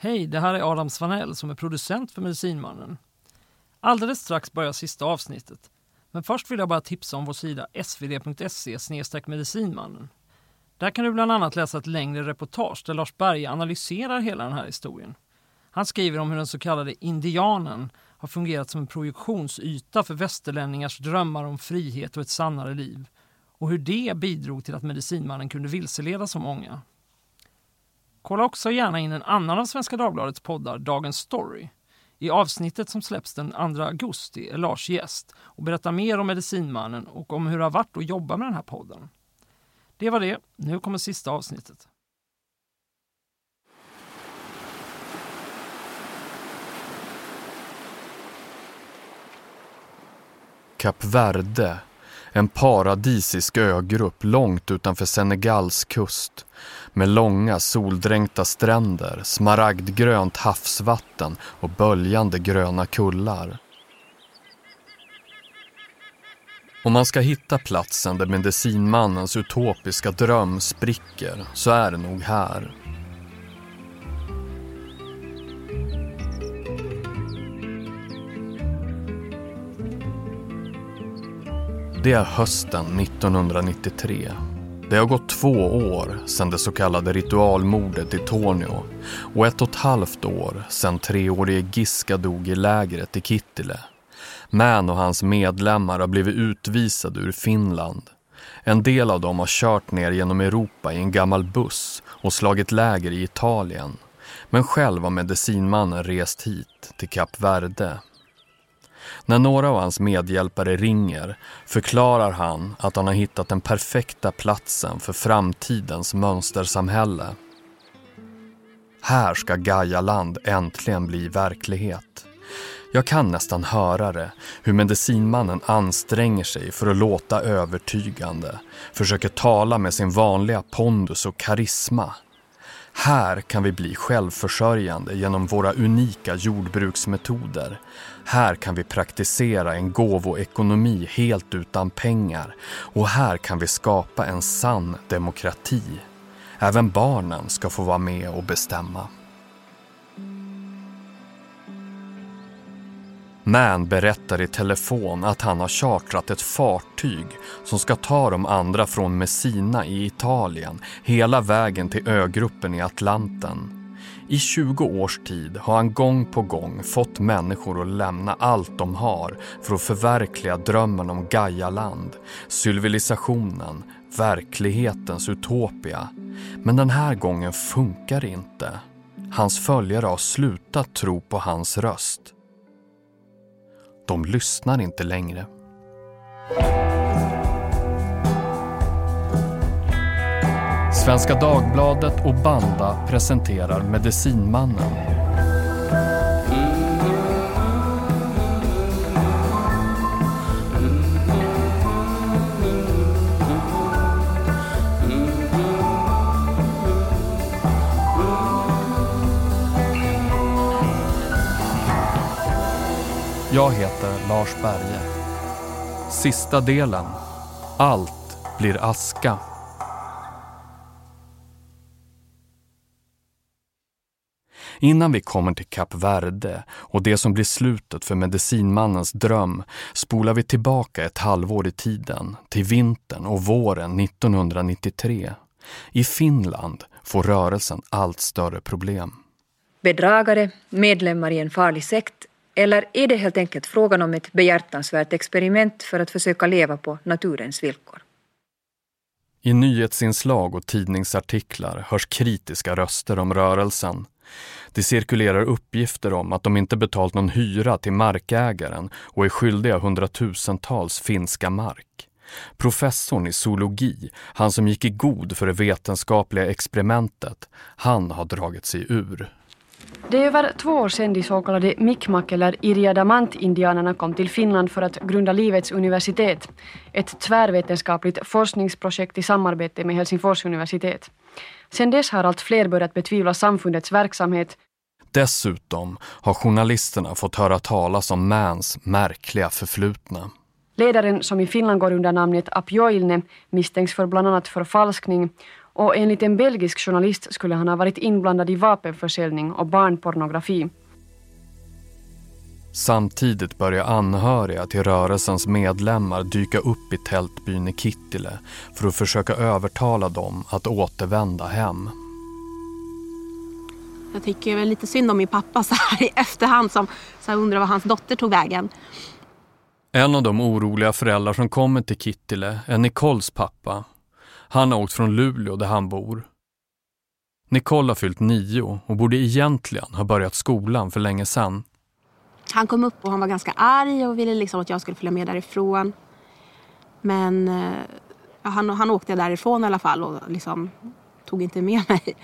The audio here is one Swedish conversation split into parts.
Hej, det här är Adam Svanell som är producent för Medicinmannen. Alldeles strax börjar sista avsnittet. Men först vill jag bara tipsa om vår sida svd.se medicinmannen. Där kan du bland annat läsa ett längre reportage där Lars Berge analyserar hela den här historien. Han skriver om hur den så kallade indianen har fungerat som en projektionsyta för västerlänningars drömmar om frihet och ett sannare liv och hur det bidrog till att medicinmannen kunde vilseleda så många. Kolla också gärna in en annan av Svenska Dagbladets poddar, Dagens Story. I avsnittet som släpps den 2 augusti är Lars gäst och berättar mer om Medicinmannen och om hur det har varit att jobba med den här podden. Det var det. Nu kommer sista avsnittet. Kap Verde, en paradisisk ögrupp långt utanför Senegals kust med långa soldränkta stränder, smaragdgrönt havsvatten och böljande gröna kullar. Om man ska hitta platsen där medicinmannens utopiska dröm spricker så är det nog här. Det är hösten 1993. Det har gått två år sedan det så kallade ritualmordet i Tornio och ett och ett halvt år sedan treårige Giska dog i lägret i Kittile. Man och hans medlemmar har blivit utvisade ur Finland. En del av dem har kört ner genom Europa i en gammal buss och slagit läger i Italien. Men själv har medicinmannen rest hit, till Kap Verde. När några av hans medhjälpare ringer förklarar han att han har hittat den perfekta platsen för framtidens mönstersamhälle. Här ska Gaia-land äntligen bli verklighet. Jag kan nästan höra det, hur medicinmannen anstränger sig för att låta övertygande, försöker tala med sin vanliga pondus och karisma. Här kan vi bli självförsörjande genom våra unika jordbruksmetoder. Här kan vi praktisera en gåvoekonomi helt utan pengar och här kan vi skapa en sann demokrati. Även barnen ska få vara med och bestämma. Man berättar i telefon att han har chartrat ett fartyg som ska ta de andra från Messina i Italien hela vägen till ögruppen i Atlanten. I 20 års tid har han gång på gång fått människor att lämna allt de har för att förverkliga drömmen om Gaia-land, civilisationen, verklighetens utopia. Men den här gången funkar det inte. Hans följare har slutat tro på hans röst. De lyssnar inte längre. Svenska Dagbladet och Banda presenterar Medicinmannen. Jag heter Lars Berge. Sista delen. Allt blir aska. Innan vi kommer till Kap Verde och det som blir slutet för medicinmannens dröm spolar vi tillbaka ett halvår i tiden, till vintern och våren 1993. I Finland får rörelsen allt större problem. Bedragare, medlemmar i en farlig sekt eller är det helt enkelt frågan om ett behjärtansvärt experiment för att försöka leva på naturens villkor? I nyhetsinslag och tidningsartiklar hörs kritiska röster om rörelsen. Det cirkulerar uppgifter om att de inte betalt någon hyra till markägaren och är skyldiga hundratusentals finska mark. Professorn i zoologi, han som gick i god för det vetenskapliga experimentet, han har dragit sig ur. Det är över två år sedan de så kallade Mi'kmaq eller Iriadamant-indianerna kom till Finland för att grunda Livets universitet, ett tvärvetenskapligt forskningsprojekt i samarbete med Helsingfors universitet. Sedan dess har allt fler börjat betvivla samfundets verksamhet. Dessutom har journalisterna fått höra talas om Mans märkliga förflutna. Ledaren, som i Finland går under namnet Apjoilne, misstänks för bland annat förfalskning och enligt en belgisk journalist skulle han ha varit inblandad i vapenförsäljning och barnpornografi. Samtidigt börjar anhöriga till rörelsens medlemmar dyka upp i tältbyn i Kittile för att försöka övertala dem att återvända hem. Jag tycker väl lite synd om min pappa så här i efterhand som så undrar var hans dotter tog vägen. En av de oroliga föräldrar som kommer till Kittile är Nicoles pappa. Han har åkt från Luleå där han bor. Nicole har fyllt nio och borde egentligen ha börjat skolan för länge sedan. Han kom upp och han var ganska arg och ville liksom att jag skulle följa med därifrån. Men eh, han, han åkte därifrån i alla fall och liksom tog inte med mig.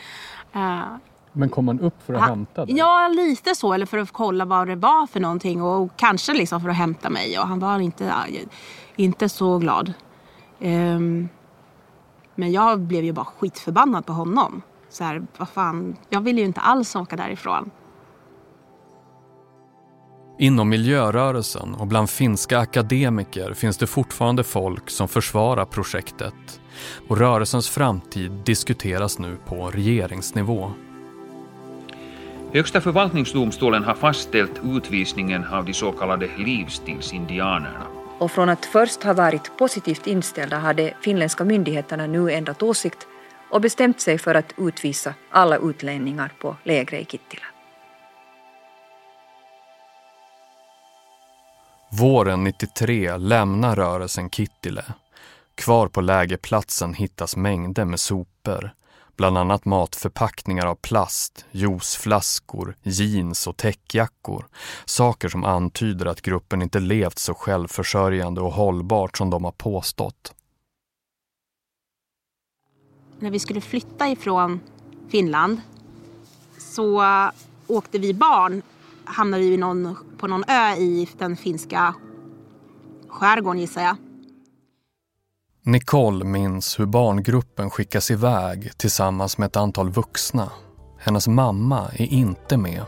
Uh, Men kom han upp för att han, hämta dig? Ja, lite så. Eller för att kolla vad det var för någonting. Och, och kanske liksom för att hämta mig. Och han var inte, inte så glad. Um, men jag blev ju bara skitförbannad på honom. Så här, vad fan, jag ville ju inte alls åka därifrån. Inom miljörörelsen och bland finska akademiker finns det fortfarande folk som försvarar projektet och rörelsens framtid diskuteras nu på regeringsnivå. Högsta förvaltningsdomstolen har fastställt utvisningen av de så kallade livsstilsindianerna. Och från att först ha varit positivt inställda har de finländska myndigheterna nu ändrat åsikt och bestämt sig för att utvisa alla utlänningar på lägre i Kittila. Våren 93 lämnar rörelsen Kittilä. Kvar på lägerplatsen hittas mängder med sopor. Bland annat matförpackningar av plast, juiceflaskor, jeans och täckjackor. Saker som antyder att gruppen inte levt så självförsörjande och hållbart som de har påstått. När vi skulle flytta ifrån Finland så eh, åkte vi barn hamnade vi någon, på någon ö i den finska skärgården gissar jag. Nicole minns hur barngruppen skickas iväg tillsammans med ett antal vuxna. Hennes mamma är inte med.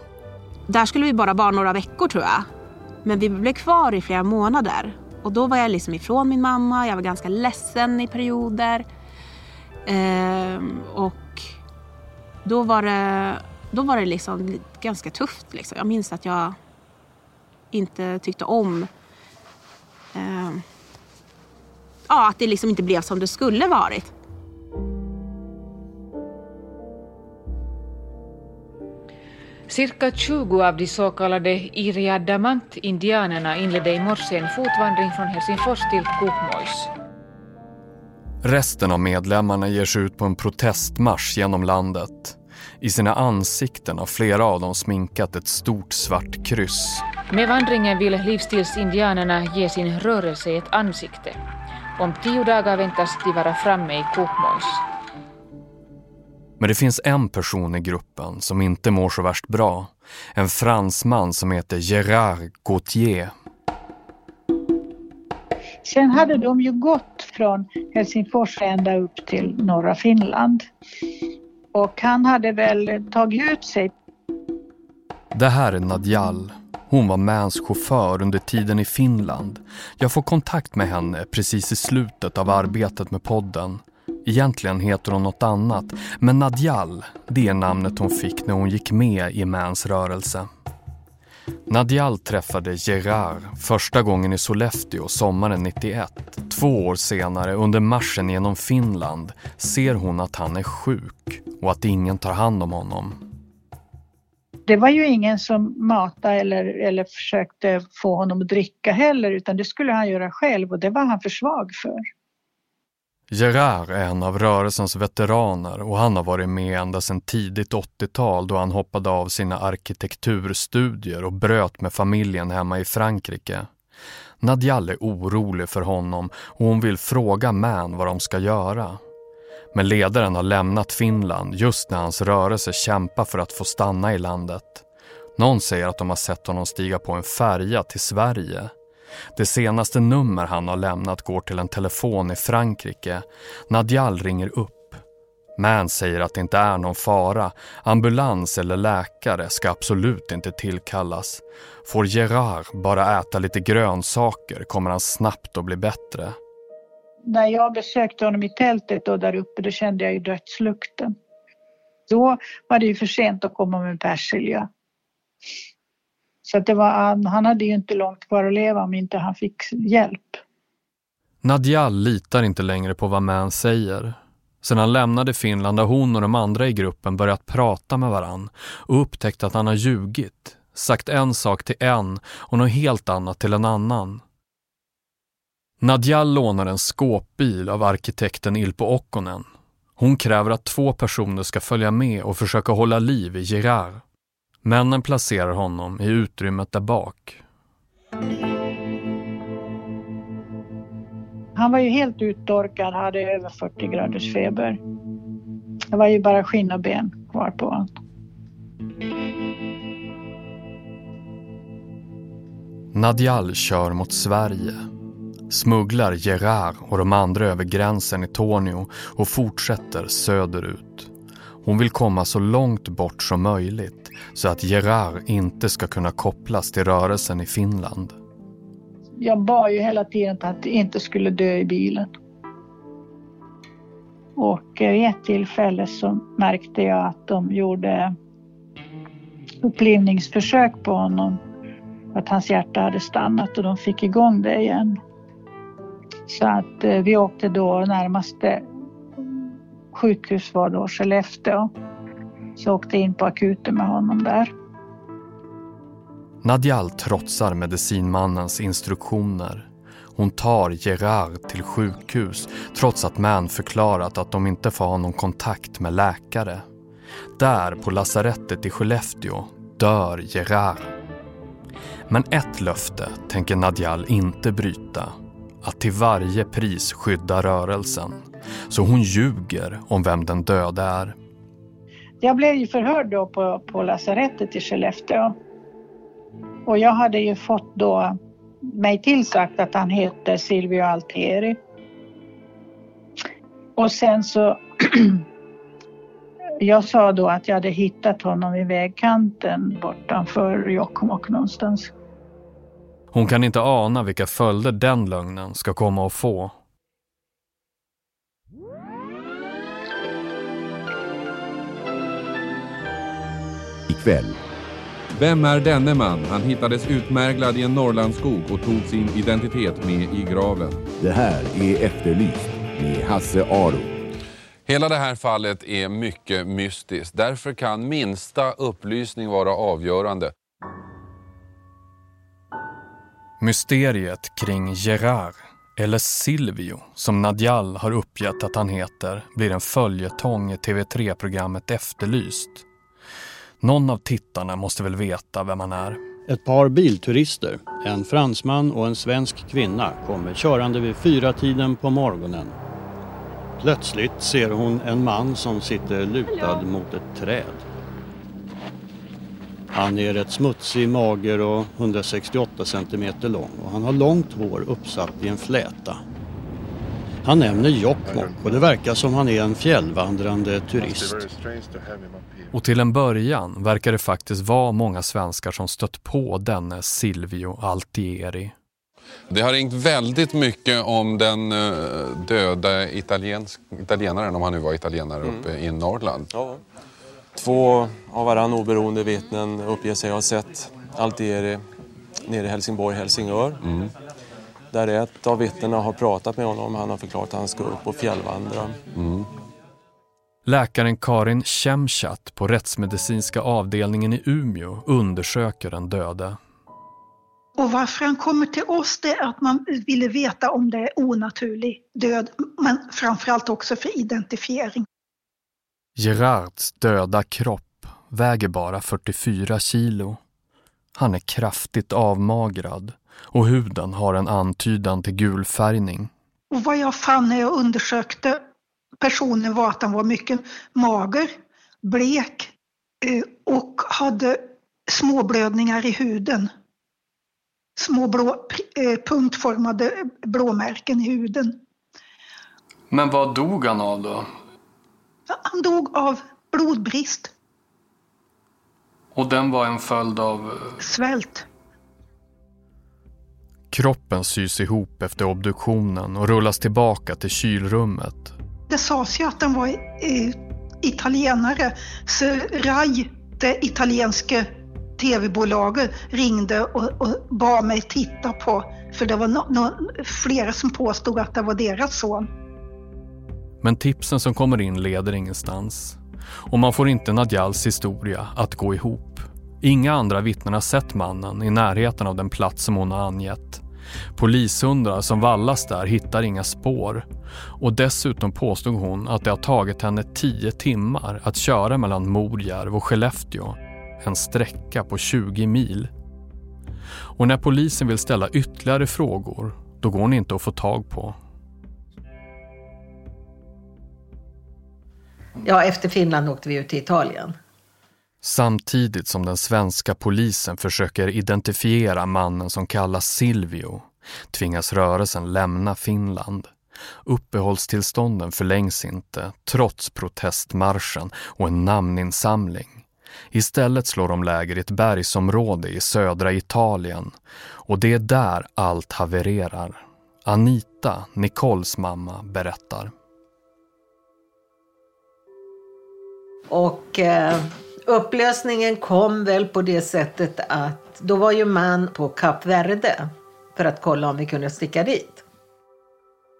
Där skulle vi bara vara några veckor tror jag. Men vi blev kvar i flera månader. Och då var jag liksom ifrån min mamma, jag var ganska ledsen i perioder. Ehm, och då var det då var det liksom ganska tufft. Liksom. Jag minns att jag inte tyckte om ehm, ja, att det liksom inte blev som det skulle varit. Cirka 20 av de så kallade Iriadamant-indianerna inledde i morse en fotvandring från Helsingfors till Kokmojs. Resten av medlemmarna ger sig ut på en protestmarsch genom landet. I sina ansikten har flera av dem sminkat ett stort svart kryss. Med vandringen vill livsstilsindianerna ge sin rörelse ett ansikte. Om tio dagar väntas de vara framme i Kokmojs. Men det finns en person i gruppen som inte mår så värst bra. En fransman som heter Gérard Gauthier. Sen hade de ju gått från Helsingfors ända upp till norra Finland. Och han hade väl tagit ut sig. Det här är Nadjal. Hon var Mans chaufför under tiden i Finland. Jag får kontakt med henne precis i slutet av arbetet med podden. Egentligen heter hon något annat, men Nadjal, det är namnet hon fick när hon gick med i Mans rörelse. Nadjal träffade Gerard första gången i Sollefteå sommaren 91. Två år senare, under marschen genom Finland, ser hon att han är sjuk och att ingen tar hand om honom. Det var ju ingen som matade eller, eller försökte få honom att dricka heller utan det skulle han göra själv och det var han för svag för. Gerard är en av rörelsens veteraner och han har varit med ända sedan tidigt 80-tal då han hoppade av sina arkitekturstudier och bröt med familjen hemma i Frankrike. Nadjal är orolig för honom och hon vill fråga Man vad de ska göra. Men ledaren har lämnat Finland just när hans rörelse kämpar för att få stanna i landet. Någon säger att de har sett honom stiga på en färja till Sverige. Det senaste nummer han har lämnat går till en telefon i Frankrike. Nadjal ringer upp. Man säger att det inte är någon fara. Ambulans eller läkare ska absolut inte tillkallas. Får Gerard bara äta lite grönsaker kommer han snabbt att bli bättre när jag besökte honom i tältet då där uppe, då kände jag ju dödslukten. Då var det ju för sent att komma med persilja. Så att det var, han hade ju inte långt kvar att leva om inte han fick hjälp. Nadja litar inte längre på vad Man säger. Sedan han lämnade Finland har hon och de andra i gruppen börjat prata med varann och upptäckt att han har ljugit, sagt en sak till en och något helt annat till en annan. Nadjal lånar en skåpbil av arkitekten Ilpo Okkonen. Hon kräver att två personer ska följa med och försöka hålla liv i Gerard. Männen placerar honom i utrymmet där bak. Han var ju helt uttorkad, hade över 40 graders feber. Det var ju bara skinn och ben kvar på honom. Nadjal kör mot Sverige. Smugglar Gerard och de andra över gränsen i Tornio och fortsätter söderut. Hon vill komma så långt bort som möjligt så att Gerard inte ska kunna kopplas till rörelsen i Finland. Jag bad ju hela tiden att jag inte skulle dö i bilen. Och eh, vid ett tillfälle så märkte jag att de gjorde upplivningsförsök på honom. Att hans hjärta hade stannat och de fick igång det igen. Så att eh, vi åkte då närmaste sjukhus var då Skellefteå. Så åkte in på akuten med honom där. Nadjal trotsar medicinmannens instruktioner. Hon tar Gerard till sjukhus trots att Man förklarat att de inte får ha någon kontakt med läkare. Där på lasarettet i Skellefteå dör Gerard. Men ett löfte tänker Nadjal inte bryta. Att till varje pris skydda rörelsen. Så hon ljuger om vem den döde är. Jag blev ju förhörd då på, på lasarettet i Skellefteå. Och jag hade ju fått då mig tillsagt att han hette Silvio Altieri. Och sen så jag sa då att jag hade hittat honom i vägkanten bortanför Jokkmokk någonstans. Hon kan inte ana vilka följder den lögnen ska komma att få. Ikväll vem är denne man? Han hittades utmärglad i en Norrlandsskog och tog sin identitet med i graven. Det här är Efterlyst med Hasse Aro. Hela det här fallet är mycket mystiskt. Därför kan minsta upplysning vara avgörande. Mysteriet kring Gerard, eller Silvio, som Nadjal har uppgett att han heter, blir en följetong i TV3-programmet Efterlyst. Någon av tittarna måste väl veta vem han är. Ett par bilturister, en fransman och en svensk kvinna, kommer körande vid fyra tiden på morgonen. Plötsligt ser hon en man som sitter lutad mot ett träd. Han är rätt smutsig, mager och 168 centimeter lång och han har långt hår uppsatt i en fläta. Han nämner Jokkmokk och det verkar som han är en fjällvandrande turist. Och till en början verkar det faktiskt vara många svenskar som stött på denne Silvio Altieri. Det har ringt väldigt mycket om den eh, döda italiensk, italienaren, om han nu var italienare, mm. uppe i Norrland. Ja. Två av varann oberoende vittnen uppger sig ha sett Altieri nere i Helsingborg, Helsingör. Mm. Där ett av vittnena har pratat med honom. Han har förklarat att han ska upp och fjällvandra. Mm. Läkaren Karin Kemchat på rättsmedicinska avdelningen i Umeå undersöker den döde. Och varför han kommer till oss det är att man ville veta om det är onaturlig död, men framförallt också för identifiering. Gerards döda kropp väger bara 44 kilo. Han är kraftigt avmagrad och huden har en antydan till gulfärgning. Och vad jag fann när jag undersökte personen var att han var mycket mager, blek eh, och hade småblödningar i huden. Små blå, eh, punktformade blåmärken i huden. Men vad dog han av då? Han dog av blodbrist. Och den var en följd av? Svält. Kroppen sys ihop efter obduktionen och rullas tillbaka till kylrummet. Det sades ju att den var eh, italienare, så RAI, det italienska tv-bolaget, ringde och, och bad mig titta på, för det var no, no, flera som påstod att det var deras son. Men tipsen som kommer in leder ingenstans. Och man får inte Nadjals historia att gå ihop. Inga andra vittnen har sett mannen i närheten av den plats som hon har angett. Polishundar som vallas där hittar inga spår. Och dessutom påstod hon att det har tagit henne tio timmar att köra mellan Morjärv och Skellefteå. En sträcka på 20 mil. Och när polisen vill ställa ytterligare frågor, då går hon inte att få tag på. Ja, efter Finland åkte vi ut till Italien. Samtidigt som den svenska polisen försöker identifiera mannen som kallas Silvio tvingas rörelsen lämna Finland. Uppehållstillstånden förlängs inte trots protestmarschen och en namninsamling. Istället slår de läger i ett bergsområde i södra Italien och det är där allt havererar. Anita, Nicoles mamma, berättar. Och eh, upplösningen kom väl på det sättet att då var ju man på Kap Verde för att kolla om vi kunde sticka dit.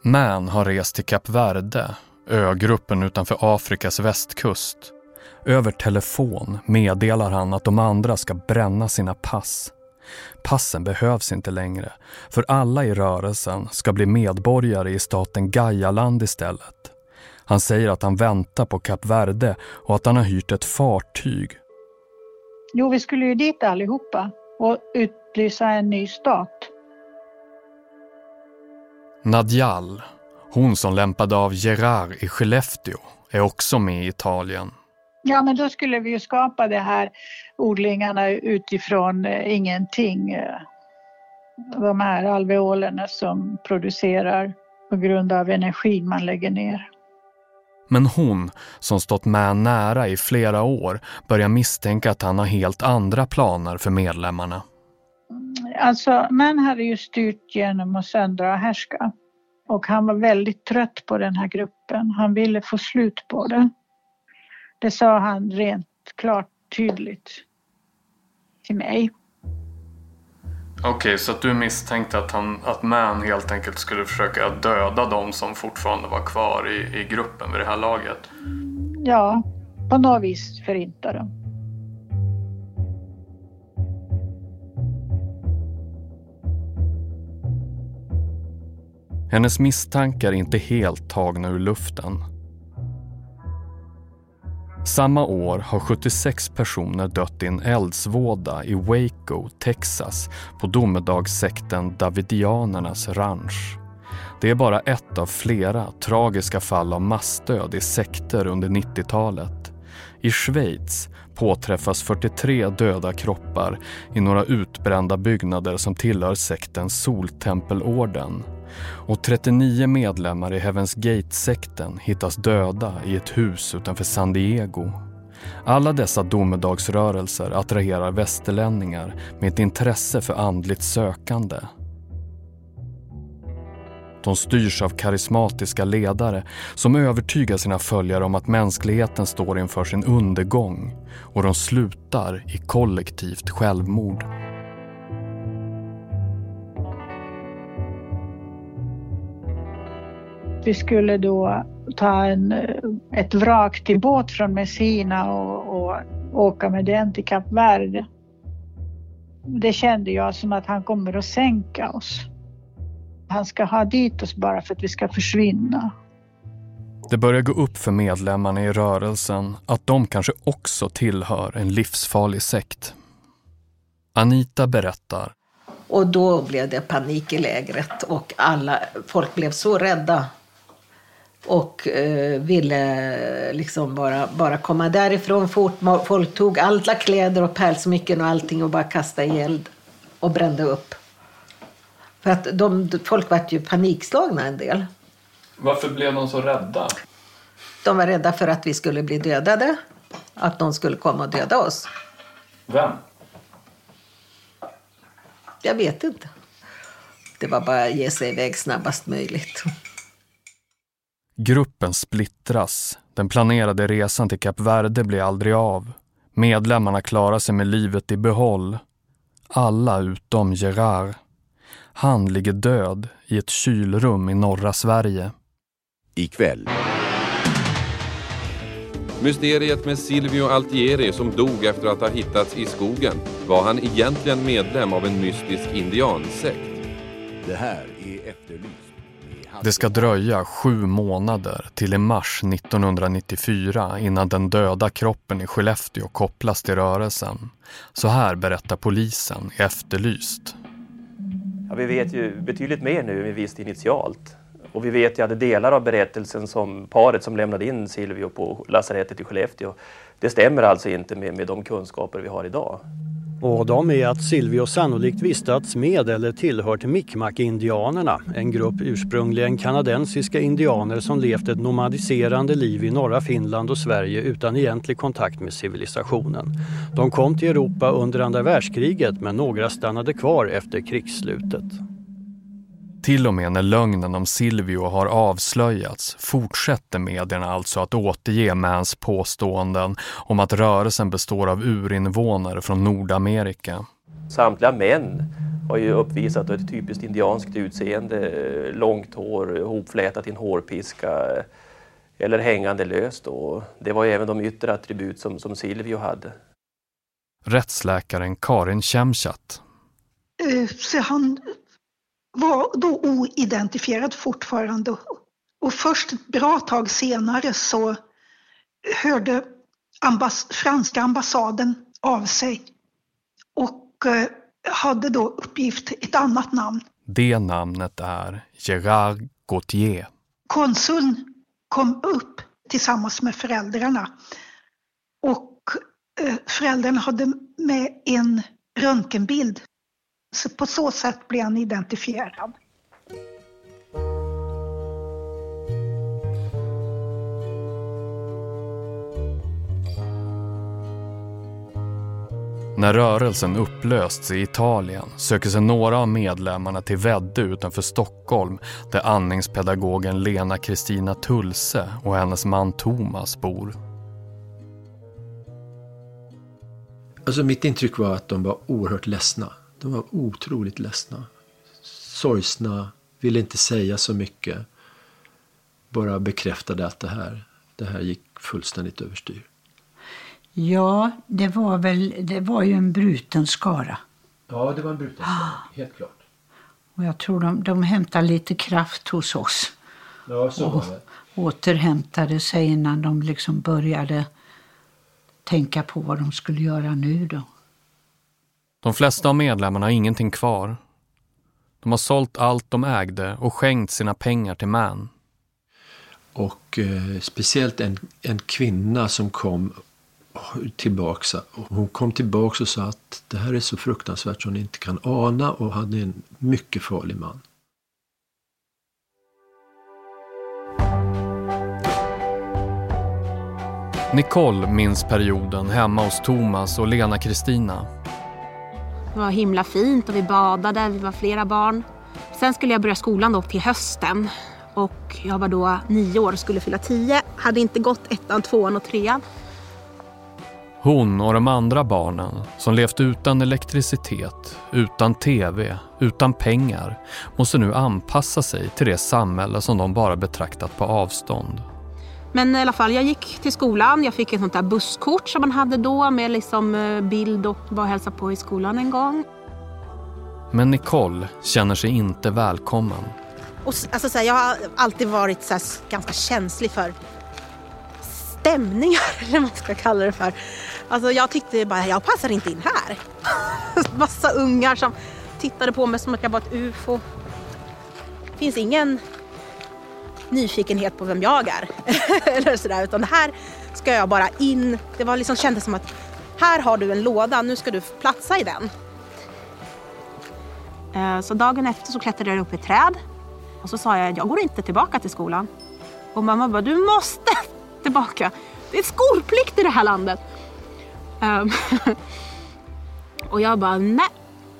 Man har rest till Kap Verde, ögruppen utanför Afrikas västkust. Över telefon meddelar han att de andra ska bränna sina pass. Passen behövs inte längre, för alla i rörelsen ska bli medborgare i staten Gaialand istället. Han säger att han väntar på Kap Verde och att han har hyrt ett fartyg. Jo, vi skulle ju dit allihopa och utlysa en ny stat. Nadjal, hon som lämpade av Gerard i Skellefteå, är också med i Italien. Ja, men då skulle vi ju skapa de här odlingarna utifrån eh, ingenting. Eh, de här alveolerna som producerar på grund av energin man lägger ner. Men hon, som stått med nära i flera år, börjar misstänka att han har helt andra planer för medlemmarna. Alltså, man hade ju styrt genom att söndra och härska. Och han var väldigt trött på den här gruppen. Han ville få slut på det. Det sa han rent klart tydligt till mig. Okej, okay, så att du misstänkte att, han, att Man helt enkelt skulle försöka döda de som fortfarande var kvar i, i gruppen vid det här laget? Ja, på något vis förinta dem. Hennes misstankar är inte helt tagna ur luften. Samma år har 76 personer dött i en eldsvåda i Waco, Texas på domedagssekten Davidianernas ranch. Det är bara ett av flera tragiska fall av massdöd i sekter under 90-talet. I Schweiz påträffas 43 döda kroppar i några utbrända byggnader som tillhör sekten Soltempelorden och 39 medlemmar i Heaven's Gate-sekten hittas döda i ett hus utanför San Diego. Alla dessa domedagsrörelser attraherar västerlänningar med ett intresse för andligt sökande. De styrs av karismatiska ledare som övertygar sina följare om att mänskligheten står inför sin undergång och de slutar i kollektivt självmord. Vi skulle då ta en, ett vrak till båt från Messina och, och åka med den till Kap Verde. Det kände jag som att han kommer att sänka oss. Han ska ha dit oss bara för att vi ska försvinna. Det börjar gå upp för medlemmarna i rörelsen att de kanske också tillhör en livsfarlig sekt. Anita berättar. Och då blev det panik i lägret och alla, folk blev så rädda och eh, ville liksom bara, bara komma därifrån fort. Folk tog alla kläder och pärlsmycken och allting och bara kastade i eld och brände upp. För att de, folk var ju panikslagna en del. Varför blev de så rädda? De var rädda för att vi skulle bli dödade. Att någon skulle komma och döda oss. Vem? Jag vet inte. det var bara att ge sig iväg snabbast möjligt. Gruppen splittras. Den planerade resan till Kap Verde blir aldrig av. Medlemmarna klarar sig med livet i behåll. Alla utom Gerard. Han ligger död i ett kylrum i norra Sverige. Ikväll. Mysteriet med Silvio Altieri som dog efter att ha hittats i skogen. Var han egentligen medlem av en mystisk indiansekt? Det här är Efterlyst. Det ska dröja sju månader till i mars 1994 innan den döda kroppen i Skellefteå kopplas till rörelsen. Så här berättar polisen i Efterlyst. Ja, vi vet ju betydligt mer nu än vi visste initialt. Och vi vet ju att delar av berättelsen som paret som lämnade in Silvio på lasarettet i Skellefteå, det stämmer alltså inte med, med de kunskaper vi har idag. Och de är att Silvio sannolikt vistats med eller tillhört Mikmak-indianerna, en grupp ursprungligen kanadensiska indianer som levt ett nomadiserande liv i norra Finland och Sverige utan egentlig kontakt med civilisationen. De kom till Europa under andra världskriget men några stannade kvar efter krigsslutet. Till och med när lögnen om Silvio har avslöjats fortsätter medierna alltså att återge Mans påståenden om att rörelsen består av urinvånare från Nordamerika. Samtliga män har ju uppvisat ett typiskt indianskt utseende, långt hår hopflätat i en hårpiska eller hängande löst. Och det var ju även de yttre attribut som, som Silvio hade. Rättsläkaren Karin Kemchat. Eh, han var då oidentifierad fortfarande. Och först ett bra tag senare så hörde ambass franska ambassaden av sig och eh, hade då uppgift ett annat namn. Det namnet är Gerard Gauthier. Konsuln kom upp tillsammans med föräldrarna och eh, föräldrarna hade med en röntgenbild. Så på så sätt blev han identifierad. När rörelsen upplösts i Italien söker sig några av medlemmarna till Väddö utanför Stockholm där andningspedagogen Lena Kristina Tulse och hennes man Thomas bor. Alltså mitt intryck var att de var oerhört ledsna. De var otroligt ledsna. Sorgsna, ville inte säga så mycket. Bara bekräftade att det här, det här gick fullständigt överstyr. Ja, det var väl det var ju en bruten skara. Ja, det var en bruten skara, helt klart. Och jag tror de, de hämtade lite kraft hos oss. Ja, så var det. Återhämtade sig innan de liksom började tänka på vad de skulle göra nu då. De flesta av medlemmarna har ingenting kvar. De har sålt allt de ägde och skänkt sina pengar till Man. Och eh, speciellt en, en kvinna som kom tillbaks. Hon kom tillbaks och sa att det här är så fruktansvärt som ni inte kan ana och hade en mycket farlig man. Nicole minns perioden hemma hos Thomas och Lena Kristina. Det var himla fint och vi badade, vi var flera barn. Sen skulle jag börja skolan då till hösten. Och jag var då nio år och skulle fylla tio. Hade inte gått ettan, tvåan och trean. Hon och de andra barnen som levt utan elektricitet, utan tv, utan pengar måste nu anpassa sig till det samhälle som de bara betraktat på avstånd. Men i alla fall, jag gick till skolan. Jag fick ett sånt där busskort som man hade då med liksom eh, bild och var och hälsa på i skolan en gång. Men Nicole känner sig inte välkommen. Och, alltså, så här, jag har alltid varit så här, ganska känslig för stämningar, eller vad man ska kalla det för. Alltså, jag tyckte bara, jag passar inte in här. Massa ungar som tittade på mig som att jag var ett ufo. Det finns ingen nyfikenhet på vem jag är. eller sådär, utan det här ska jag bara in. Det var liksom, kändes som att här har du en låda, nu ska du platsa i den. Eh, så dagen efter så klättrade jag upp i ett träd och så sa jag jag går inte tillbaka till skolan. Och mamma bara, du måste tillbaka. Det är skolplikt i det här landet. Ehm, och jag bara, nej.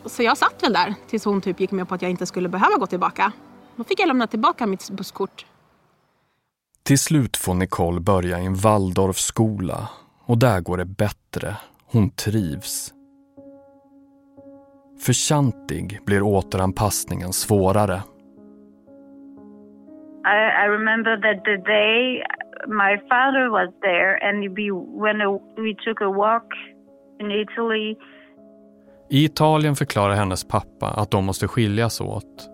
Så jag satt väl där tills hon typ gick med på att jag inte skulle behöva gå tillbaka. Då fick jag lämna tillbaka mitt busskort. Till slut får Nicole börja i en Waldorfskola och där går det bättre. Hon trivs. För Chantig blir återanpassningen svårare. I, I remember that the day my father was there and we, when we took a walk in Italy i Italien förklarar hennes pappa att de måste skiljas åt.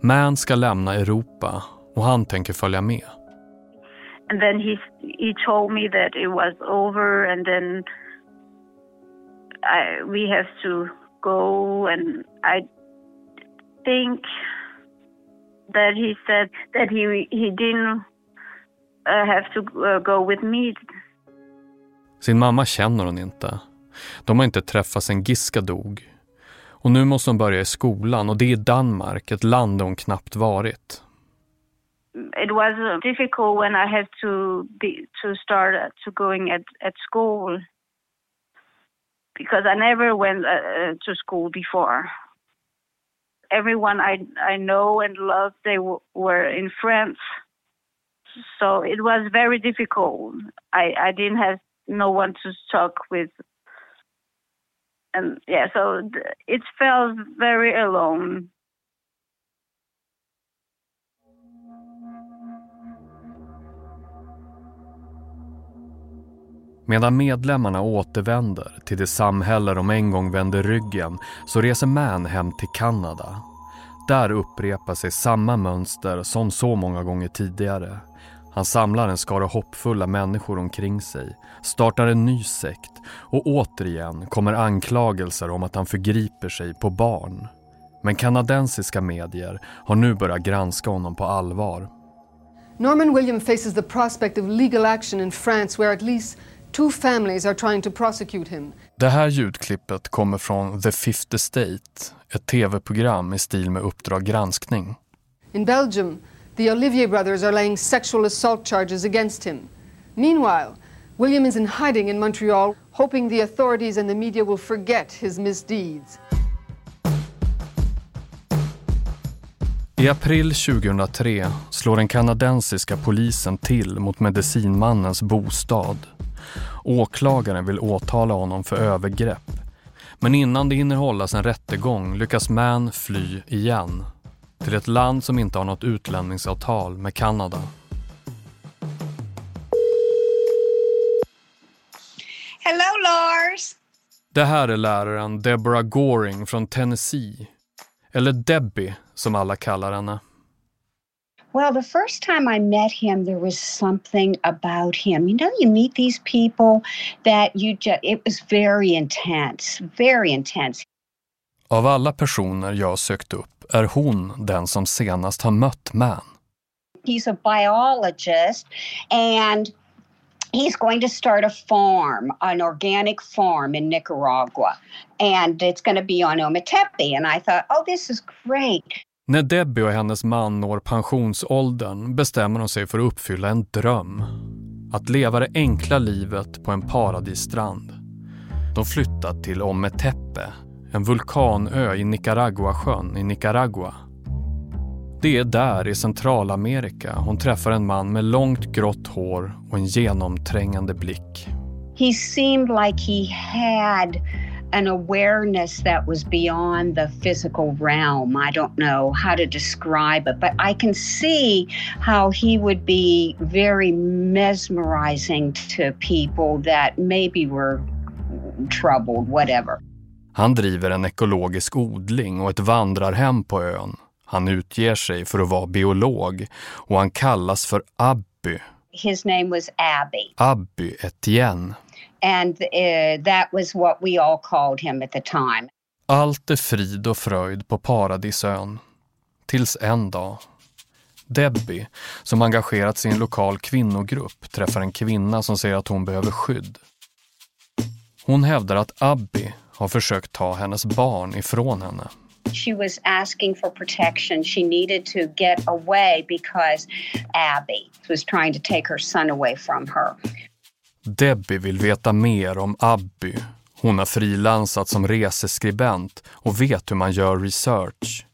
Man ska lämna Europa och han tänker följa med. And then he, he told me that it was over and then I, we have to go and I think that he said that he, he didn't uh, have to uh, go with me. Sin mamma känner hon inte. De har inte träffats sen Giska dog. Och nu måste hon börja i skolan och det är Danmark, ett land där hon knappt varit. It was uh, difficult when I had to be, to start uh, to going at, at school because I never went uh, uh, to school before. Everyone I I know and love they were in France, so it was very difficult. I I didn't have no one to talk with and yeah, so it felt very alone. Medan medlemmarna återvänder till det samhälle de en gång vände ryggen så reser Man hem till Kanada. Där upprepar sig samma mönster som så många gånger tidigare. Han samlar en skara hoppfulla människor omkring sig, startar en ny sekt och återigen kommer anklagelser om att han förgriper sig på barn. Men kanadensiska medier har nu börjat granska honom på allvar. Norman William faces the prospect of legal action in France where at least two families are trying to prosecute him. Det här ljudklippet kommer från The Fifth Estate, ett tv-program i stil med Uppdrag granskning. In Belgium The Olivier brothers are laying sexual assault charges against him. Meanwhile, William is in hiding in Montreal, hoping the authorities and the media will forget his misdeeds. I april 2003 slår den kanadensiska polisen till mot medicinmannens bostad. Åklagaren vill åtala honom för övergrepp. Men innan det hinner hållas en rättegång lyckas Mann fly igen till ett land som inte har något utlämningsavtal med Kanada. Hello Lars! Det här är läraren Deborah Goring från Tennessee. Eller Debbie som alla kallar henne. Well, the first time I met him, there was something about him. You know, you meet these people that you just, it was very intense, very intense. Av alla personer jag sökt upp är hon den som senast har mött Man. He's a biologist and he's going to start a farm, an organic farm in Nicaragua. And it's going to be on Ometepe. And I thought, oh, this is great. När Debbie och hennes man når pensionsåldern bestämmer de sig för att uppfylla en dröm. Att leva det enkla livet på en paradisstrand. De flyttar till Ometepe, en vulkanö i Nicaraguasjön i Nicaragua. Det är där i Centralamerika hon träffar en man med långt grått hår och en genomträngande blick. He seemed like he had an awareness that was beyond the physical realm. I don't know how to describe it, but I can see how he would be very mesmerizing to people that maybe were troubled, whatever. Han driver en ekologisk odling och ett vandrarhem på ön. Han utger sig för att vara biolog och han kallas för Abby. His name was Abby. Abby Etienne. And uh, that was what we all called him at the time. Allt är frid och fröjd på Paradisön. Tills en dag. Debbie, som engagerat sig i en lokal kvinnogrupp, träffar en kvinna som säger att hon behöver skydd. Hon hävdar att Abby har försökt ta hennes barn ifrån henne. She was asking for protection. She needed to get away because Abby was trying to take her son away from her. Debbie vill veta mer om Abby Hon har frilansat som reseskribent och vet hur man gör research.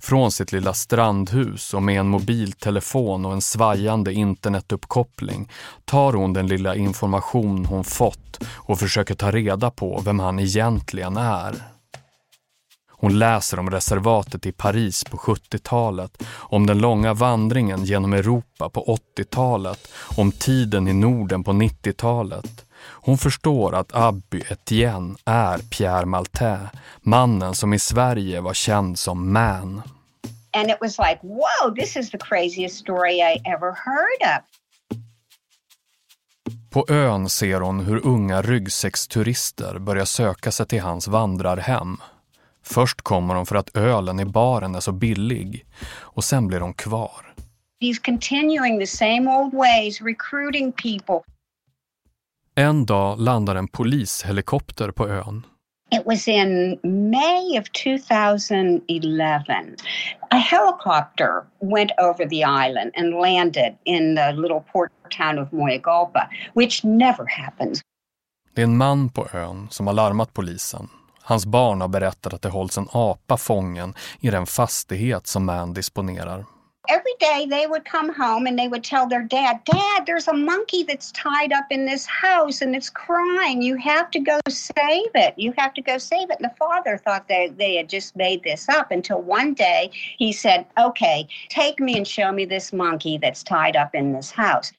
Från sitt lilla strandhus och med en mobiltelefon och en svajande internetuppkoppling tar hon den lilla information hon fått och försöker ta reda på vem han egentligen är. Hon läser om reservatet i Paris på 70-talet, om den långa vandringen genom Europa på 80-talet, om tiden i Norden på 90-talet. Hon förstår att Abby Etienne är Pierre Maltais, mannen som i Sverige var känd som Man. And it was like, whoa, this is the craziest story I ever heard of. På ön ser hon hur unga ryggsäcksturister börjar söka sig till hans vandrarhem. Först kommer de för att ölen i baren är så billig och sen blir de kvar. He's continuing the same old ways, recruiting people. En dag landar en polishelikopter på ön. It was in May of 2011. A helicopter went over the island and landed in the little port town of Moyagalpa, which never happens. Det är en man på ön som har larmat polisen. Hans barn har berättat att det hålls en apa fången i den fastighet som Man disponerar. Every day they would come home and they would tell their dad, Dad, there's a monkey that's tied up in this house and it's crying. You have to go save it. You have to go save it. And the father thought they, they had just made this up until one day he said, Okay, take me and show me this monkey that's tied up in this house.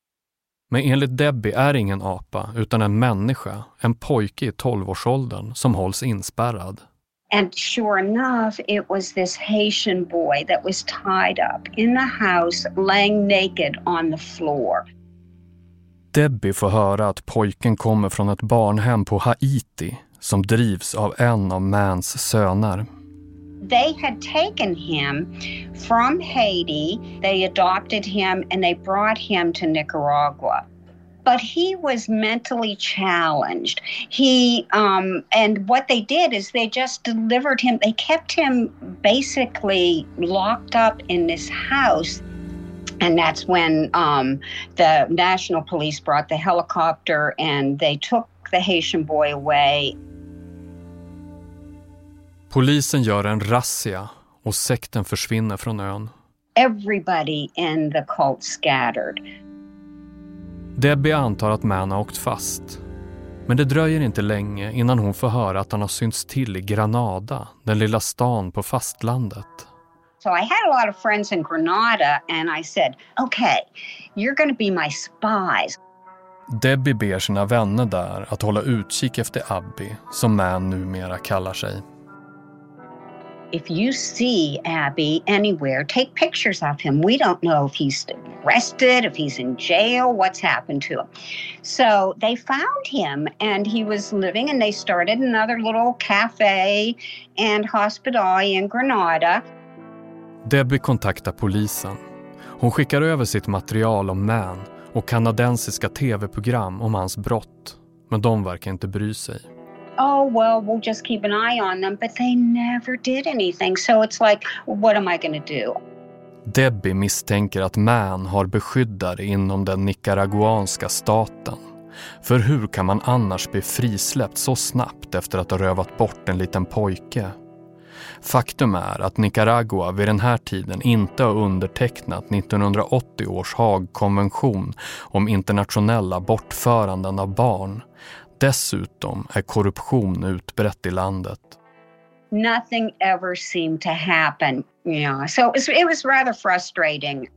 Men enligt Debbie är ingen apa utan en människa, en pojke i 12-årsåldern som hålls inspärrad. And sure enough, it was this Haitian boy that was tied up in the house, laying naked on the floor. Debbie får höra att pojken kommer från ett barnhem på Haiti som drivs av en av Mans söner. They had taken him from Haiti, they adopted him, and they brought him to Nicaragua. but he was mentally challenged. He um, and what they did is they just delivered him. They kept him basically locked up in this house. And that's when um, the national police brought the helicopter and they took the Haitian boy away. Polisen gör en razzia och sekten försvinner från ön. Everybody in the cult scattered. Debbie antar att Man har åkt fast. Men det dröjer inte länge innan hon får höra att han har synts till i Granada, den lilla stan på fastlandet. So I had a lot of friends in Granada and I said, okay, you're going to be my spies. Debbie ber sina vänner där att hålla utkik efter Abby, som Man numera kallar sig if you see Abby anywhere, take pictures of him. We don't know if he's arrested, if he's in jail, what's happened to him. So they found him and he was living, and they started another little cafe and hospital in Granada. Debbie kontaktar polisen. Hon skickar över sitt material om Man och kanadensiska tv-program om hans brott. Men de verkar inte bry sig oh, well, we'll just keep an eye on them. But they never did anything. So it's like, what am I going to do? Debbie misstänker att Man har beskyddare inom den nicaraguanska staten. För hur kan man annars bli frisläppt så snabbt efter att ha rövat bort en liten pojke? Faktum är att Nicaragua vid den här tiden inte har undertecknat 1980 års Haagkonvention om internationella bortföranden av barn Dessutom är korruption utbrett i landet. Nothing ever seemed to happen. Yeah. So it was, it was rather frustrating.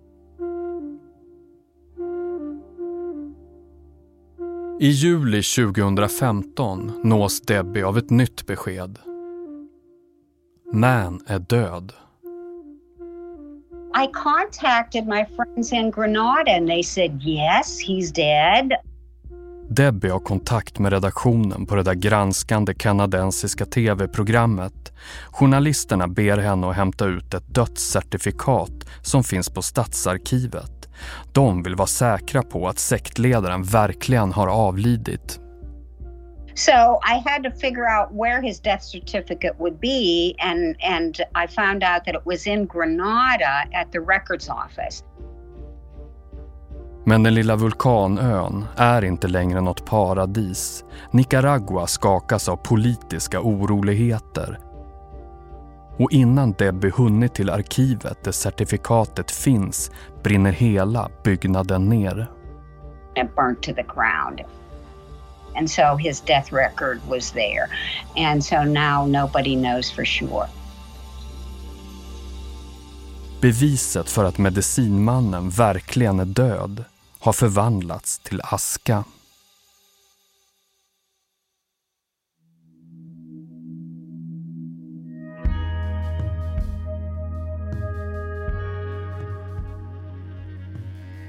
I juli 2015 nås Debbie av ett nytt besked. Man är död. I contacted my friends in Granada and they said yes, he's dead. Debbie har kontakt med redaktionen på det där granskande kanadensiska tv-programmet. Journalisterna ber henne att hämta ut ett dödscertifikat som finns på Stadsarkivet. De vill vara säkra på att sektledaren verkligen har avlidit. So I had to figure out where his death certificate would be and and I found out that it was in Granada at the records office. Men den lilla vulkanön är inte längre något paradis. Nicaragua skakas av politiska oroligheter. Och innan Debbie hunnit till arkivet där certifikatet finns brinner hela byggnaden ner. It burnt to the ground. And so his death record was there. And so now nobody knows for sure. Beviset för att medicinmannen verkligen är död har förvandlats till aska.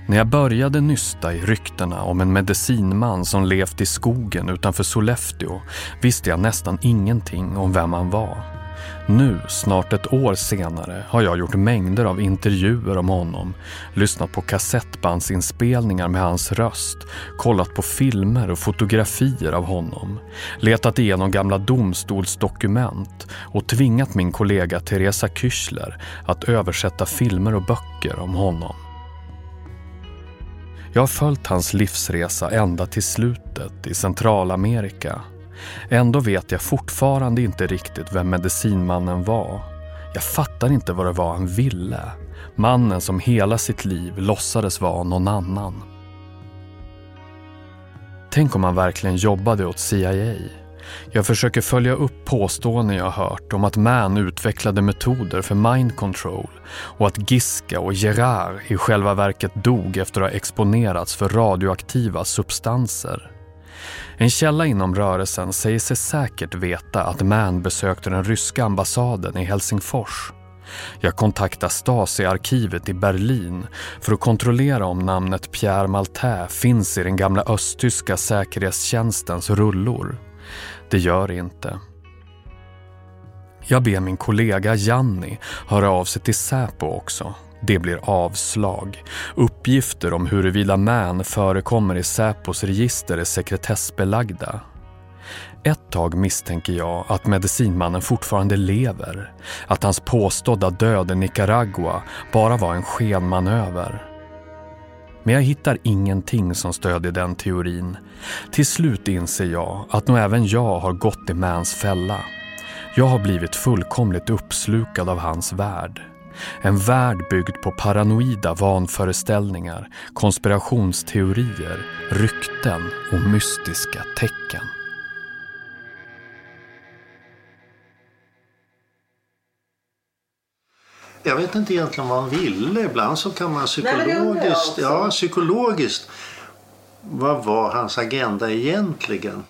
När jag började nysta i ryktena om en medicinman som levt i skogen utanför Sollefteå visste jag nästan ingenting om vem han var. Nu, snart ett år senare, har jag gjort mängder av intervjuer om honom, lyssnat på kassettbandsinspelningar med hans röst, kollat på filmer och fotografier av honom, letat igenom gamla domstolsdokument och tvingat min kollega Teresa Küchler att översätta filmer och böcker om honom. Jag har följt hans livsresa ända till slutet i Centralamerika. Ändå vet jag fortfarande inte riktigt vem medicinmannen var. Jag fattar inte vad det var han ville. Mannen som hela sitt liv låtsades vara någon annan. Tänk om han verkligen jobbade åt CIA. Jag försöker följa upp påståenden jag hört om att Mann utvecklade metoder för mind control och att Giska och Gerard i själva verket dog efter att ha exponerats för radioaktiva substanser. En källa inom rörelsen säger sig säkert veta att Mann besökte den ryska ambassaden i Helsingfors. Jag kontaktar Stasi-arkivet i Berlin för att kontrollera om namnet Pierre Maltais finns i den gamla östtyska säkerhetstjänstens rullor. Det gör det inte. Jag ber min kollega Janni höra av sig till Säpo också. Det blir avslag. Uppgifter om huruvida män förekommer i Säpos register är sekretessbelagda. Ett tag misstänker jag att medicinmannen fortfarande lever. Att hans påstådda död i Nicaragua bara var en skenmanöver. Men jag hittar ingenting som stödjer den teorin. Till slut inser jag att nog även jag har gått i Mans fälla. Jag har blivit fullkomligt uppslukad av hans värld. En värld byggd på paranoida vanföreställningar, konspirationsteorier, rykten och mystiska tecken. Jag vet inte egentligen vad han ville. Ibland så kan man psykologiskt... ja, psykologiskt. Vad var hans agenda egentligen?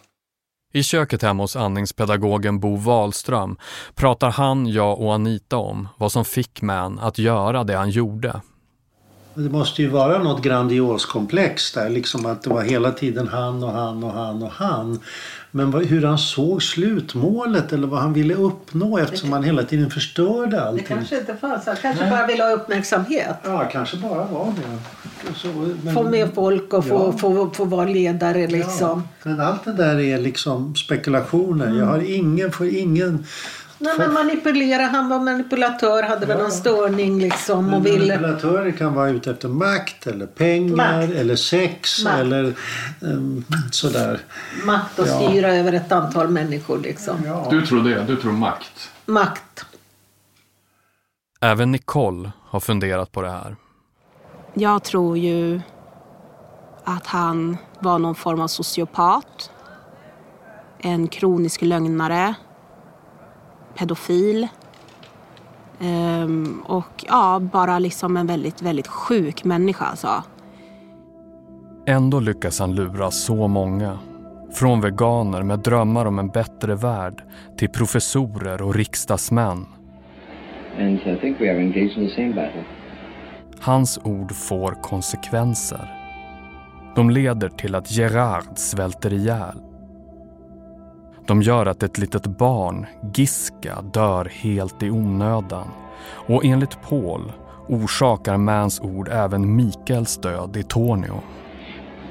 I köket hemma hos andningspedagogen Bo Wahlström pratar han, jag och Anita om vad som fick Man att göra det han gjorde. Det måste ju vara något grandioskomplex där, liksom att det var hela tiden han och han och han och han. Men hur han såg slutmålet eller vad han ville uppnå eftersom han hela tiden förstörde allting. Det kanske inte fanns. Han kanske Nej. bara ville ha uppmärksamhet. Ja, kanske bara var det. Så, men, få med folk och få, ja. få, få vara ledare liksom. Ja, men allt det där är liksom spekulationer. Mm. Jag har ingen, får ingen Nej, men manipulera, han var manipulatör, hade väl ja. någon störning liksom. Och ville... Manipulatörer kan vara ute efter makt eller pengar makt. eller sex makt. eller um, sådär. Makt att ja. styra över ett antal människor liksom. Ja. Du tror det? Du tror makt? Makt. Även Nicole har funderat på det här. Jag tror ju att han var någon form av sociopat. En kronisk lögnare pedofil. Um, och ja, bara liksom en väldigt, väldigt sjuk människa alltså. Ändå lyckas han lura så många. Från veganer med drömmar om en bättre värld till professorer och riksdagsmän. And I think we are engaged in the same battle. Hans ord får konsekvenser. De leder till att Gerard svälter ihjäl de gör att ett litet barn, Giska, dör helt i onödan. Och enligt Paul orsakar Mans ord även Mikaels död i Tornio.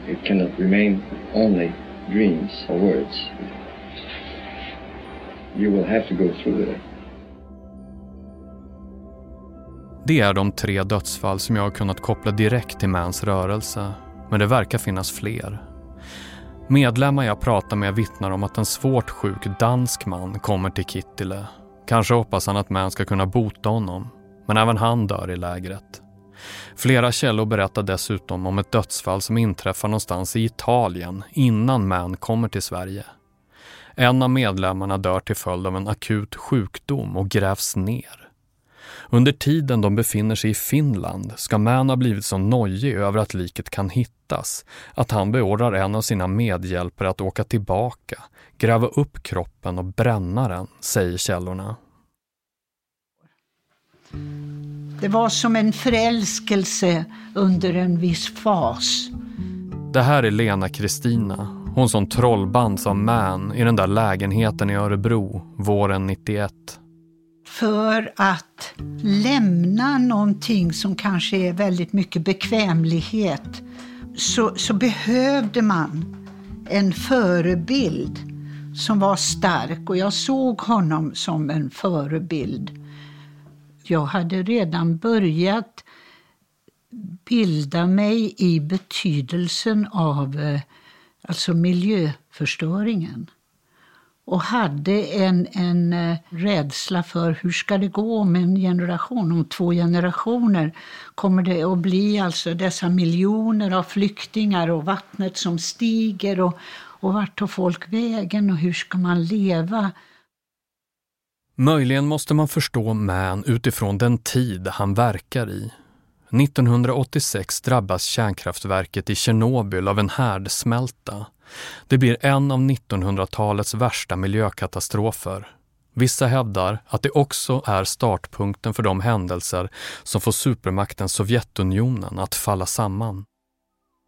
It cannot remain only dreams or words. You will have to go through it. Det är de tre dödsfall som jag har kunnat koppla direkt till Mans rörelse men det verkar finnas fler. Medlemmar jag pratar med vittnar om att en svårt sjuk dansk man kommer till Kittile. Kanske hoppas han att Man ska kunna bota honom, men även han dör i lägret. Flera källor berättar dessutom om ett dödsfall som inträffar någonstans i Italien innan Man kommer till Sverige. En av medlemmarna dör till följd av en akut sjukdom och grävs ner. Under tiden de befinner sig i Finland ska Man ha blivit så nojig över att liket kan hittas att han beordrar en av sina medhjälpare att åka tillbaka, gräva upp kroppen och bränna den, säger källorna. Det var som en förälskelse under en viss fas. Det här är Lena Kristina, hon som trollbands av Man i den där lägenheten i Örebro våren 91 för att lämna någonting som kanske är väldigt mycket bekvämlighet så, så behövde man en förebild som var stark och jag såg honom som en förebild. Jag hade redan börjat bilda mig i betydelsen av eh, alltså miljöförstöringen och hade en, en eh, rädsla för hur ska det gå om en generation, om två generationer? Kommer det att bli alltså dessa miljoner av flyktingar och vattnet som stiger och, och vart tar folk vägen och hur ska man leva? Möjligen måste man förstå Man utifrån den tid han verkar i. 1986 drabbas kärnkraftverket i Tjernobyl av en härdsmälta det blir en av 1900-talets värsta miljökatastrofer. Vissa hävdar att det också är startpunkten för de händelser som får supermakten Sovjetunionen att falla samman.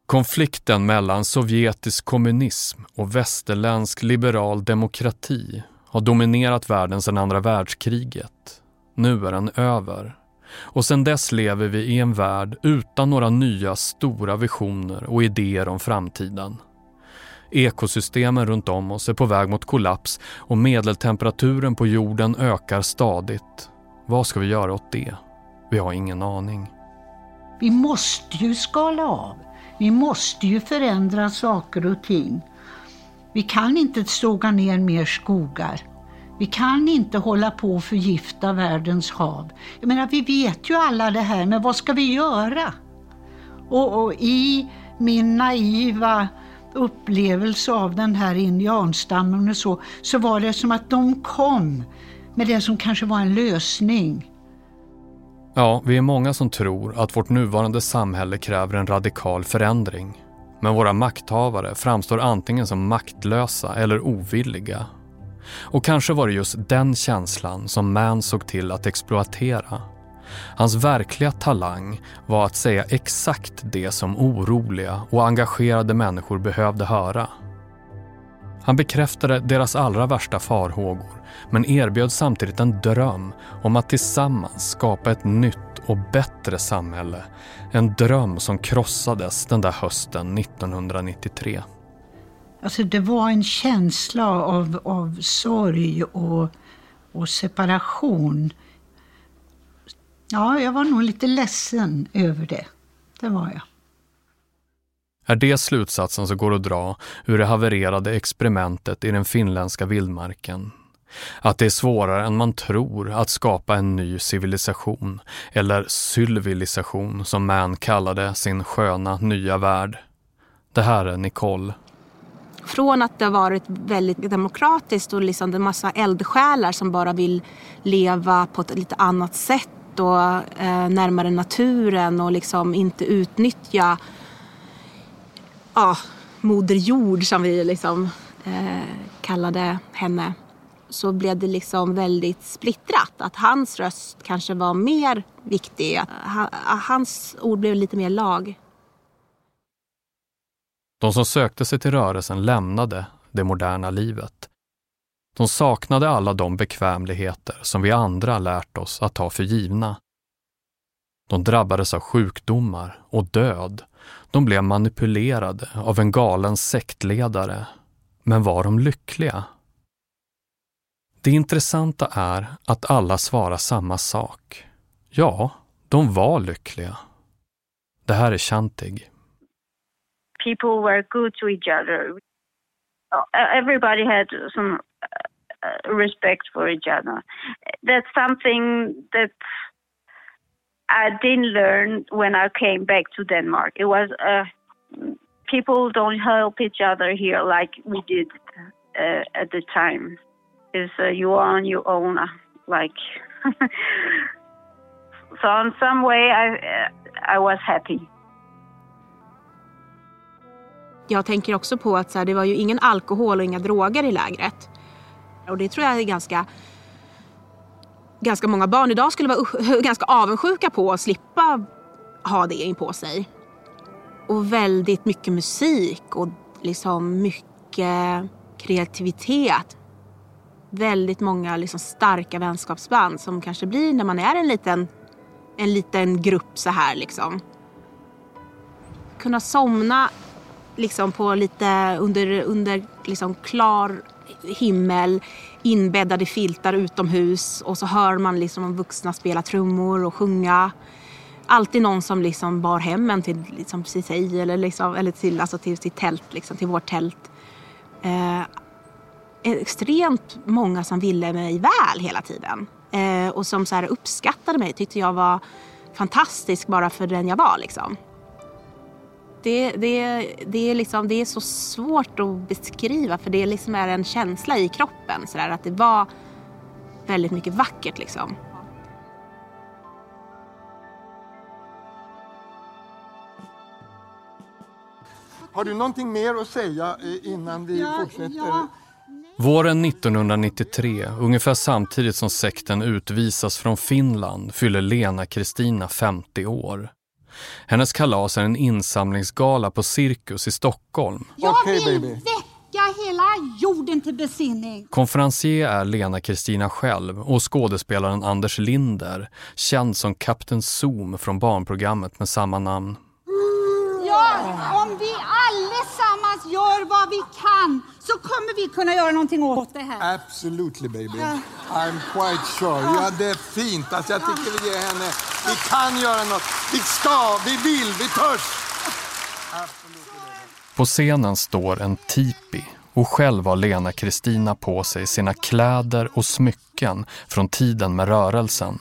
Konflikten mellan sovjetisk kommunism och västerländsk liberal demokrati har dominerat världen sedan andra världskriget. Nu är den över. Och sedan dess lever vi i en värld utan några nya stora visioner och idéer om framtiden. Ekosystemen runt om oss är på väg mot kollaps och medeltemperaturen på jorden ökar stadigt. Vad ska vi göra åt det? Vi har ingen aning. Vi måste ju skala av. Vi måste ju förändra saker och ting. Vi kan inte såga ner mer skogar. Vi kan inte hålla på och förgifta världens hav. Jag menar, vi vet ju alla det här, men vad ska vi göra? Och, och i min naiva upplevelse av den här indianstammen och så, så var det som att de kom med det som kanske var en lösning. Ja, vi är många som tror att vårt nuvarande samhälle kräver en radikal förändring. Men våra makthavare framstår antingen som maktlösa eller ovilliga. Och kanske var det just den känslan som Mann såg till att exploatera. Hans verkliga talang var att säga exakt det som oroliga och engagerade människor behövde höra. Han bekräftade deras allra värsta farhågor men erbjöd samtidigt en dröm om att tillsammans skapa ett nytt och bättre samhälle. En dröm som krossades den där hösten 1993. Alltså det var en känsla av, av sorg och, och separation Ja, jag var nog lite ledsen över det. Det var jag. Är det slutsatsen som går att dra ur det havererade experimentet i den finländska vildmarken? Att det är svårare än man tror att skapa en ny civilisation, eller sylvilisation som Man kallade sin sköna nya värld. Det här är Nicole. Från att det har varit väldigt demokratiskt och liksom en massa eldsjälar som bara vill leva på ett lite annat sätt och eh, närmare naturen och liksom inte utnyttja ja, Moder Jord som vi liksom eh, kallade henne så blev det liksom väldigt splittrat. Att hans röst kanske var mer viktig. Hans ord blev lite mer lag. De som sökte sig till rörelsen lämnade det moderna livet. De saknade alla de bekvämligheter som vi andra lärt oss att ta för givna. De drabbades av sjukdomar och död. De blev manipulerade av en galen sektledare. Men var de lyckliga? Det intressanta är att alla svarar samma sak. Ja, de var lyckliga. Det här är Chantig. people were good to each other. Uh, everybody had some Uh, respect for each other. That's something that I didn't learn when I came back to Denmark. It was uh, people don't help each other here like we did uh, at the time. Is uh, you are on your own, uh, like. so in some way, I uh, I was happy. Jag tänker också på att så här, det var ju ingen alkohol och inga droger i lägret. Och det tror jag är ganska ganska många barn idag skulle vara ganska avundsjuka på att slippa ha det in på sig. Och väldigt mycket musik och liksom mycket kreativitet. Väldigt många liksom starka vänskapsband som kanske blir när man är en liten, en liten grupp så här liksom. Kunna somna liksom på lite under, under liksom klar himmel, inbäddade filtar utomhus och så hör man liksom de vuxna spela trummor och sjunga. Alltid någon som liksom bar hem en till, liksom, sig eller, liksom, eller till, alltså till sitt tält, liksom, till vårt tält. Eh, extremt många som ville mig väl hela tiden. Eh, och som så här uppskattade mig, tyckte jag var fantastisk bara för den jag var. Liksom det, det, det, är liksom, det är så svårt att beskriva för det liksom är en känsla i kroppen. Så där, att det var väldigt mycket vackert liksom. Har du någonting mer att säga eh, innan vi ja, fortsätter? Ja. Våren 1993, ungefär samtidigt som sekten utvisas från Finland, fyller Lena Kristina 50 år. Hennes kalas är en insamlingsgala på Cirkus i Stockholm. Jag vill väcka hela jorden till besinning. Konferencier är Lena Kristina själv och skådespelaren Anders Linder, känd som Kapten Zoom från barnprogrammet med samma namn. Ja, om vi allesammans gör vad vi kan så kommer vi kunna göra någonting åt det här. Absolutely baby. I'm quite sure. Ja, det är fint. Alltså, jag tycker vi ger henne... Vi kan göra något. Vi ska, vi vill, vi törs. På scenen står en tipi och själv har Lena Kristina på sig sina kläder och smycken från tiden med rörelsen.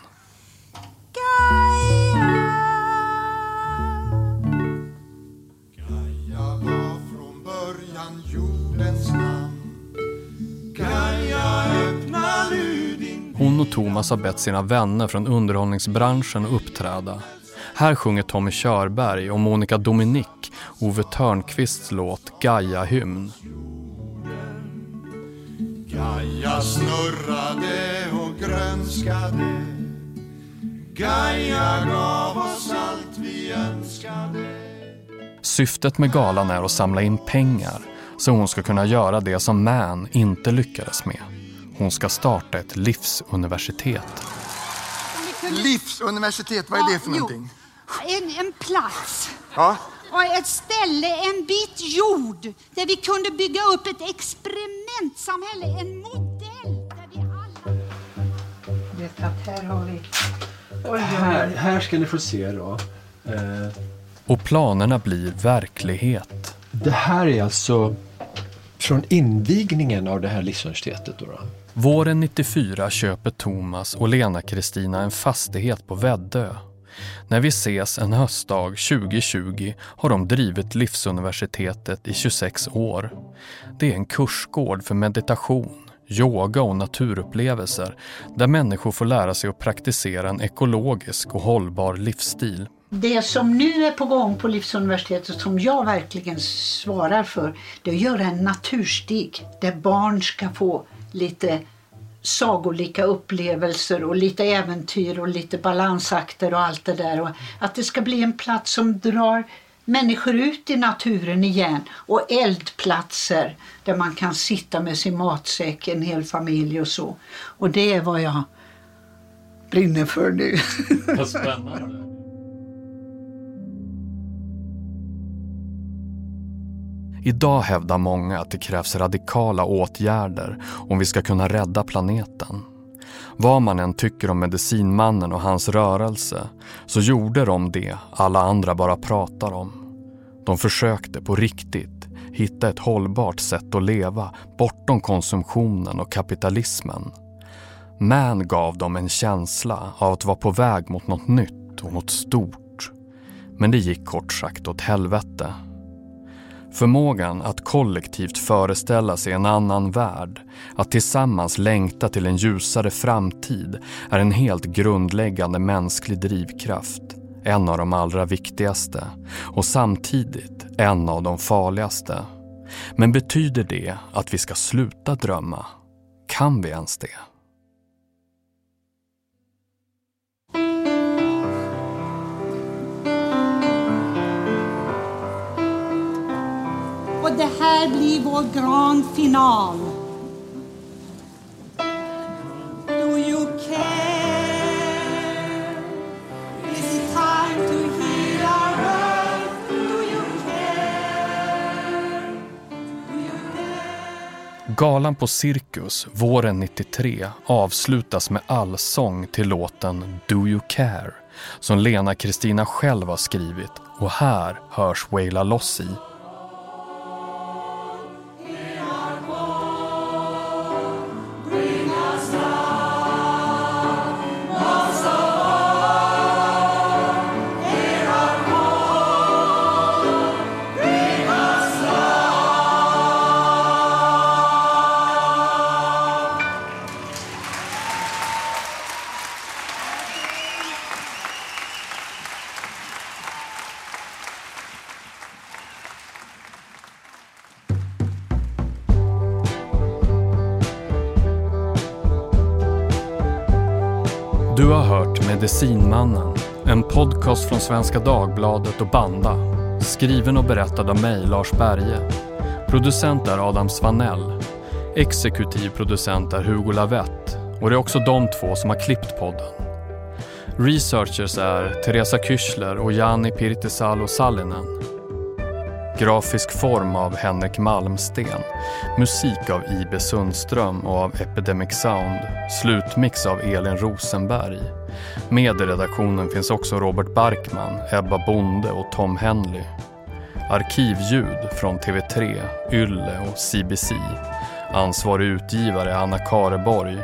Hon och Thomas har bett sina vänner från underhållningsbranschen att uppträda. Här sjunger Tommy Körberg och Monica Dominic Ove Törnqvists låt Gaia-hymn. Gaia snurrade och grönskade Gaia gav oss allt vi önskade Syftet med galan är att samla in pengar så hon ska kunna göra det som Man inte lyckades med. Hon ska starta ett livsuniversitet. Livsuniversitet, vad är det för någonting? En, en plats. Ja. Och ett ställe, en bit jord där vi kunde bygga upp ett experimentsamhälle, en modell där vi alla... Vet att här har vi... Oj, här, här ska ni få se då. Eh. Och planerna blir verklighet. Det här är alltså från invigningen av det här livsuniversitetet. Då, då. Våren 94 köper Thomas och Lena-Kristina en fastighet på Väddö. När vi ses en höstdag 2020 har de drivit Livsuniversitetet i 26 år. Det är en kursgård för meditation, yoga och naturupplevelser där människor får lära sig att praktisera en ekologisk och hållbar livsstil. Det som nu är på gång på Livsuniversitetet som jag verkligen svarar för det är att göra en naturstig där barn ska få lite sagolika upplevelser och lite äventyr och lite balansakter och allt det där. Och att det ska bli en plats som drar människor ut i naturen igen och eldplatser där man kan sitta med sin matsäck, en hel familj och så. Och det är vad jag brinner för nu. Vad spännande. Idag hävdar många att det krävs radikala åtgärder om vi ska kunna rädda planeten. Vad man än tycker om medicinmannen och hans rörelse så gjorde de det alla andra bara pratar om. De försökte på riktigt hitta ett hållbart sätt att leva bortom konsumtionen och kapitalismen. Man gav dem en känsla av att vara på väg mot något nytt och något stort. Men det gick kort sagt åt helvete. Förmågan att kollektivt föreställa sig en annan värld, att tillsammans längta till en ljusare framtid är en helt grundläggande mänsklig drivkraft. En av de allra viktigaste och samtidigt en av de farligaste. Men betyder det att vi ska sluta drömma? Kan vi ens det? Här blir vår grand final. Do you care? Is it time to heal our world? Do you care? Galan på Cirkus våren 93 avslutas med allsång till låten Do You Care som Lena Kristina själv har skrivit och här hörs Waila Loss Medicinmannen, en podcast från Svenska Dagbladet och Banda. Skriven och berättad av mig, Lars Berge. Producent är Adam Svanell. Exekutiv producent är Hugo Lavett. Och det är också de två som har klippt podden. Researchers är Teresa Kyschler och Jani Pirtisalo Sallinen. Grafisk form av Henrik Malmsten. Musik av Ibe Sundström och av Epidemic Sound. Slutmix av Elin Rosenberg. Med i redaktionen finns också Robert Barkman, Ebba Bonde och Tom Henley. Arkivljud från TV3, Ylle och CBC. Ansvarig utgivare Anna Kareborg.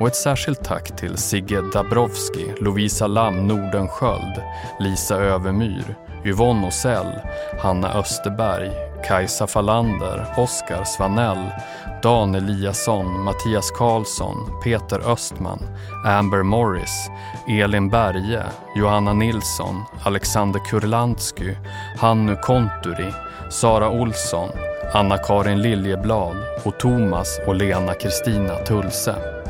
Och ett särskilt tack till Sigge Dabrowski, Lovisa Lam Nordenskjöld, Lisa Övermyr, Yvonne Osell, Hanna Österberg, Kajsa Falander, Oskar Svanell, Dan Eliasson, Mattias Karlsson, Peter Östman, Amber Morris, Elin Berge, Johanna Nilsson, Alexander Kurlandsky, Hannu Konturi, Sara Olsson, Anna-Karin Liljeblad och Thomas och Lena Kristina Tulse.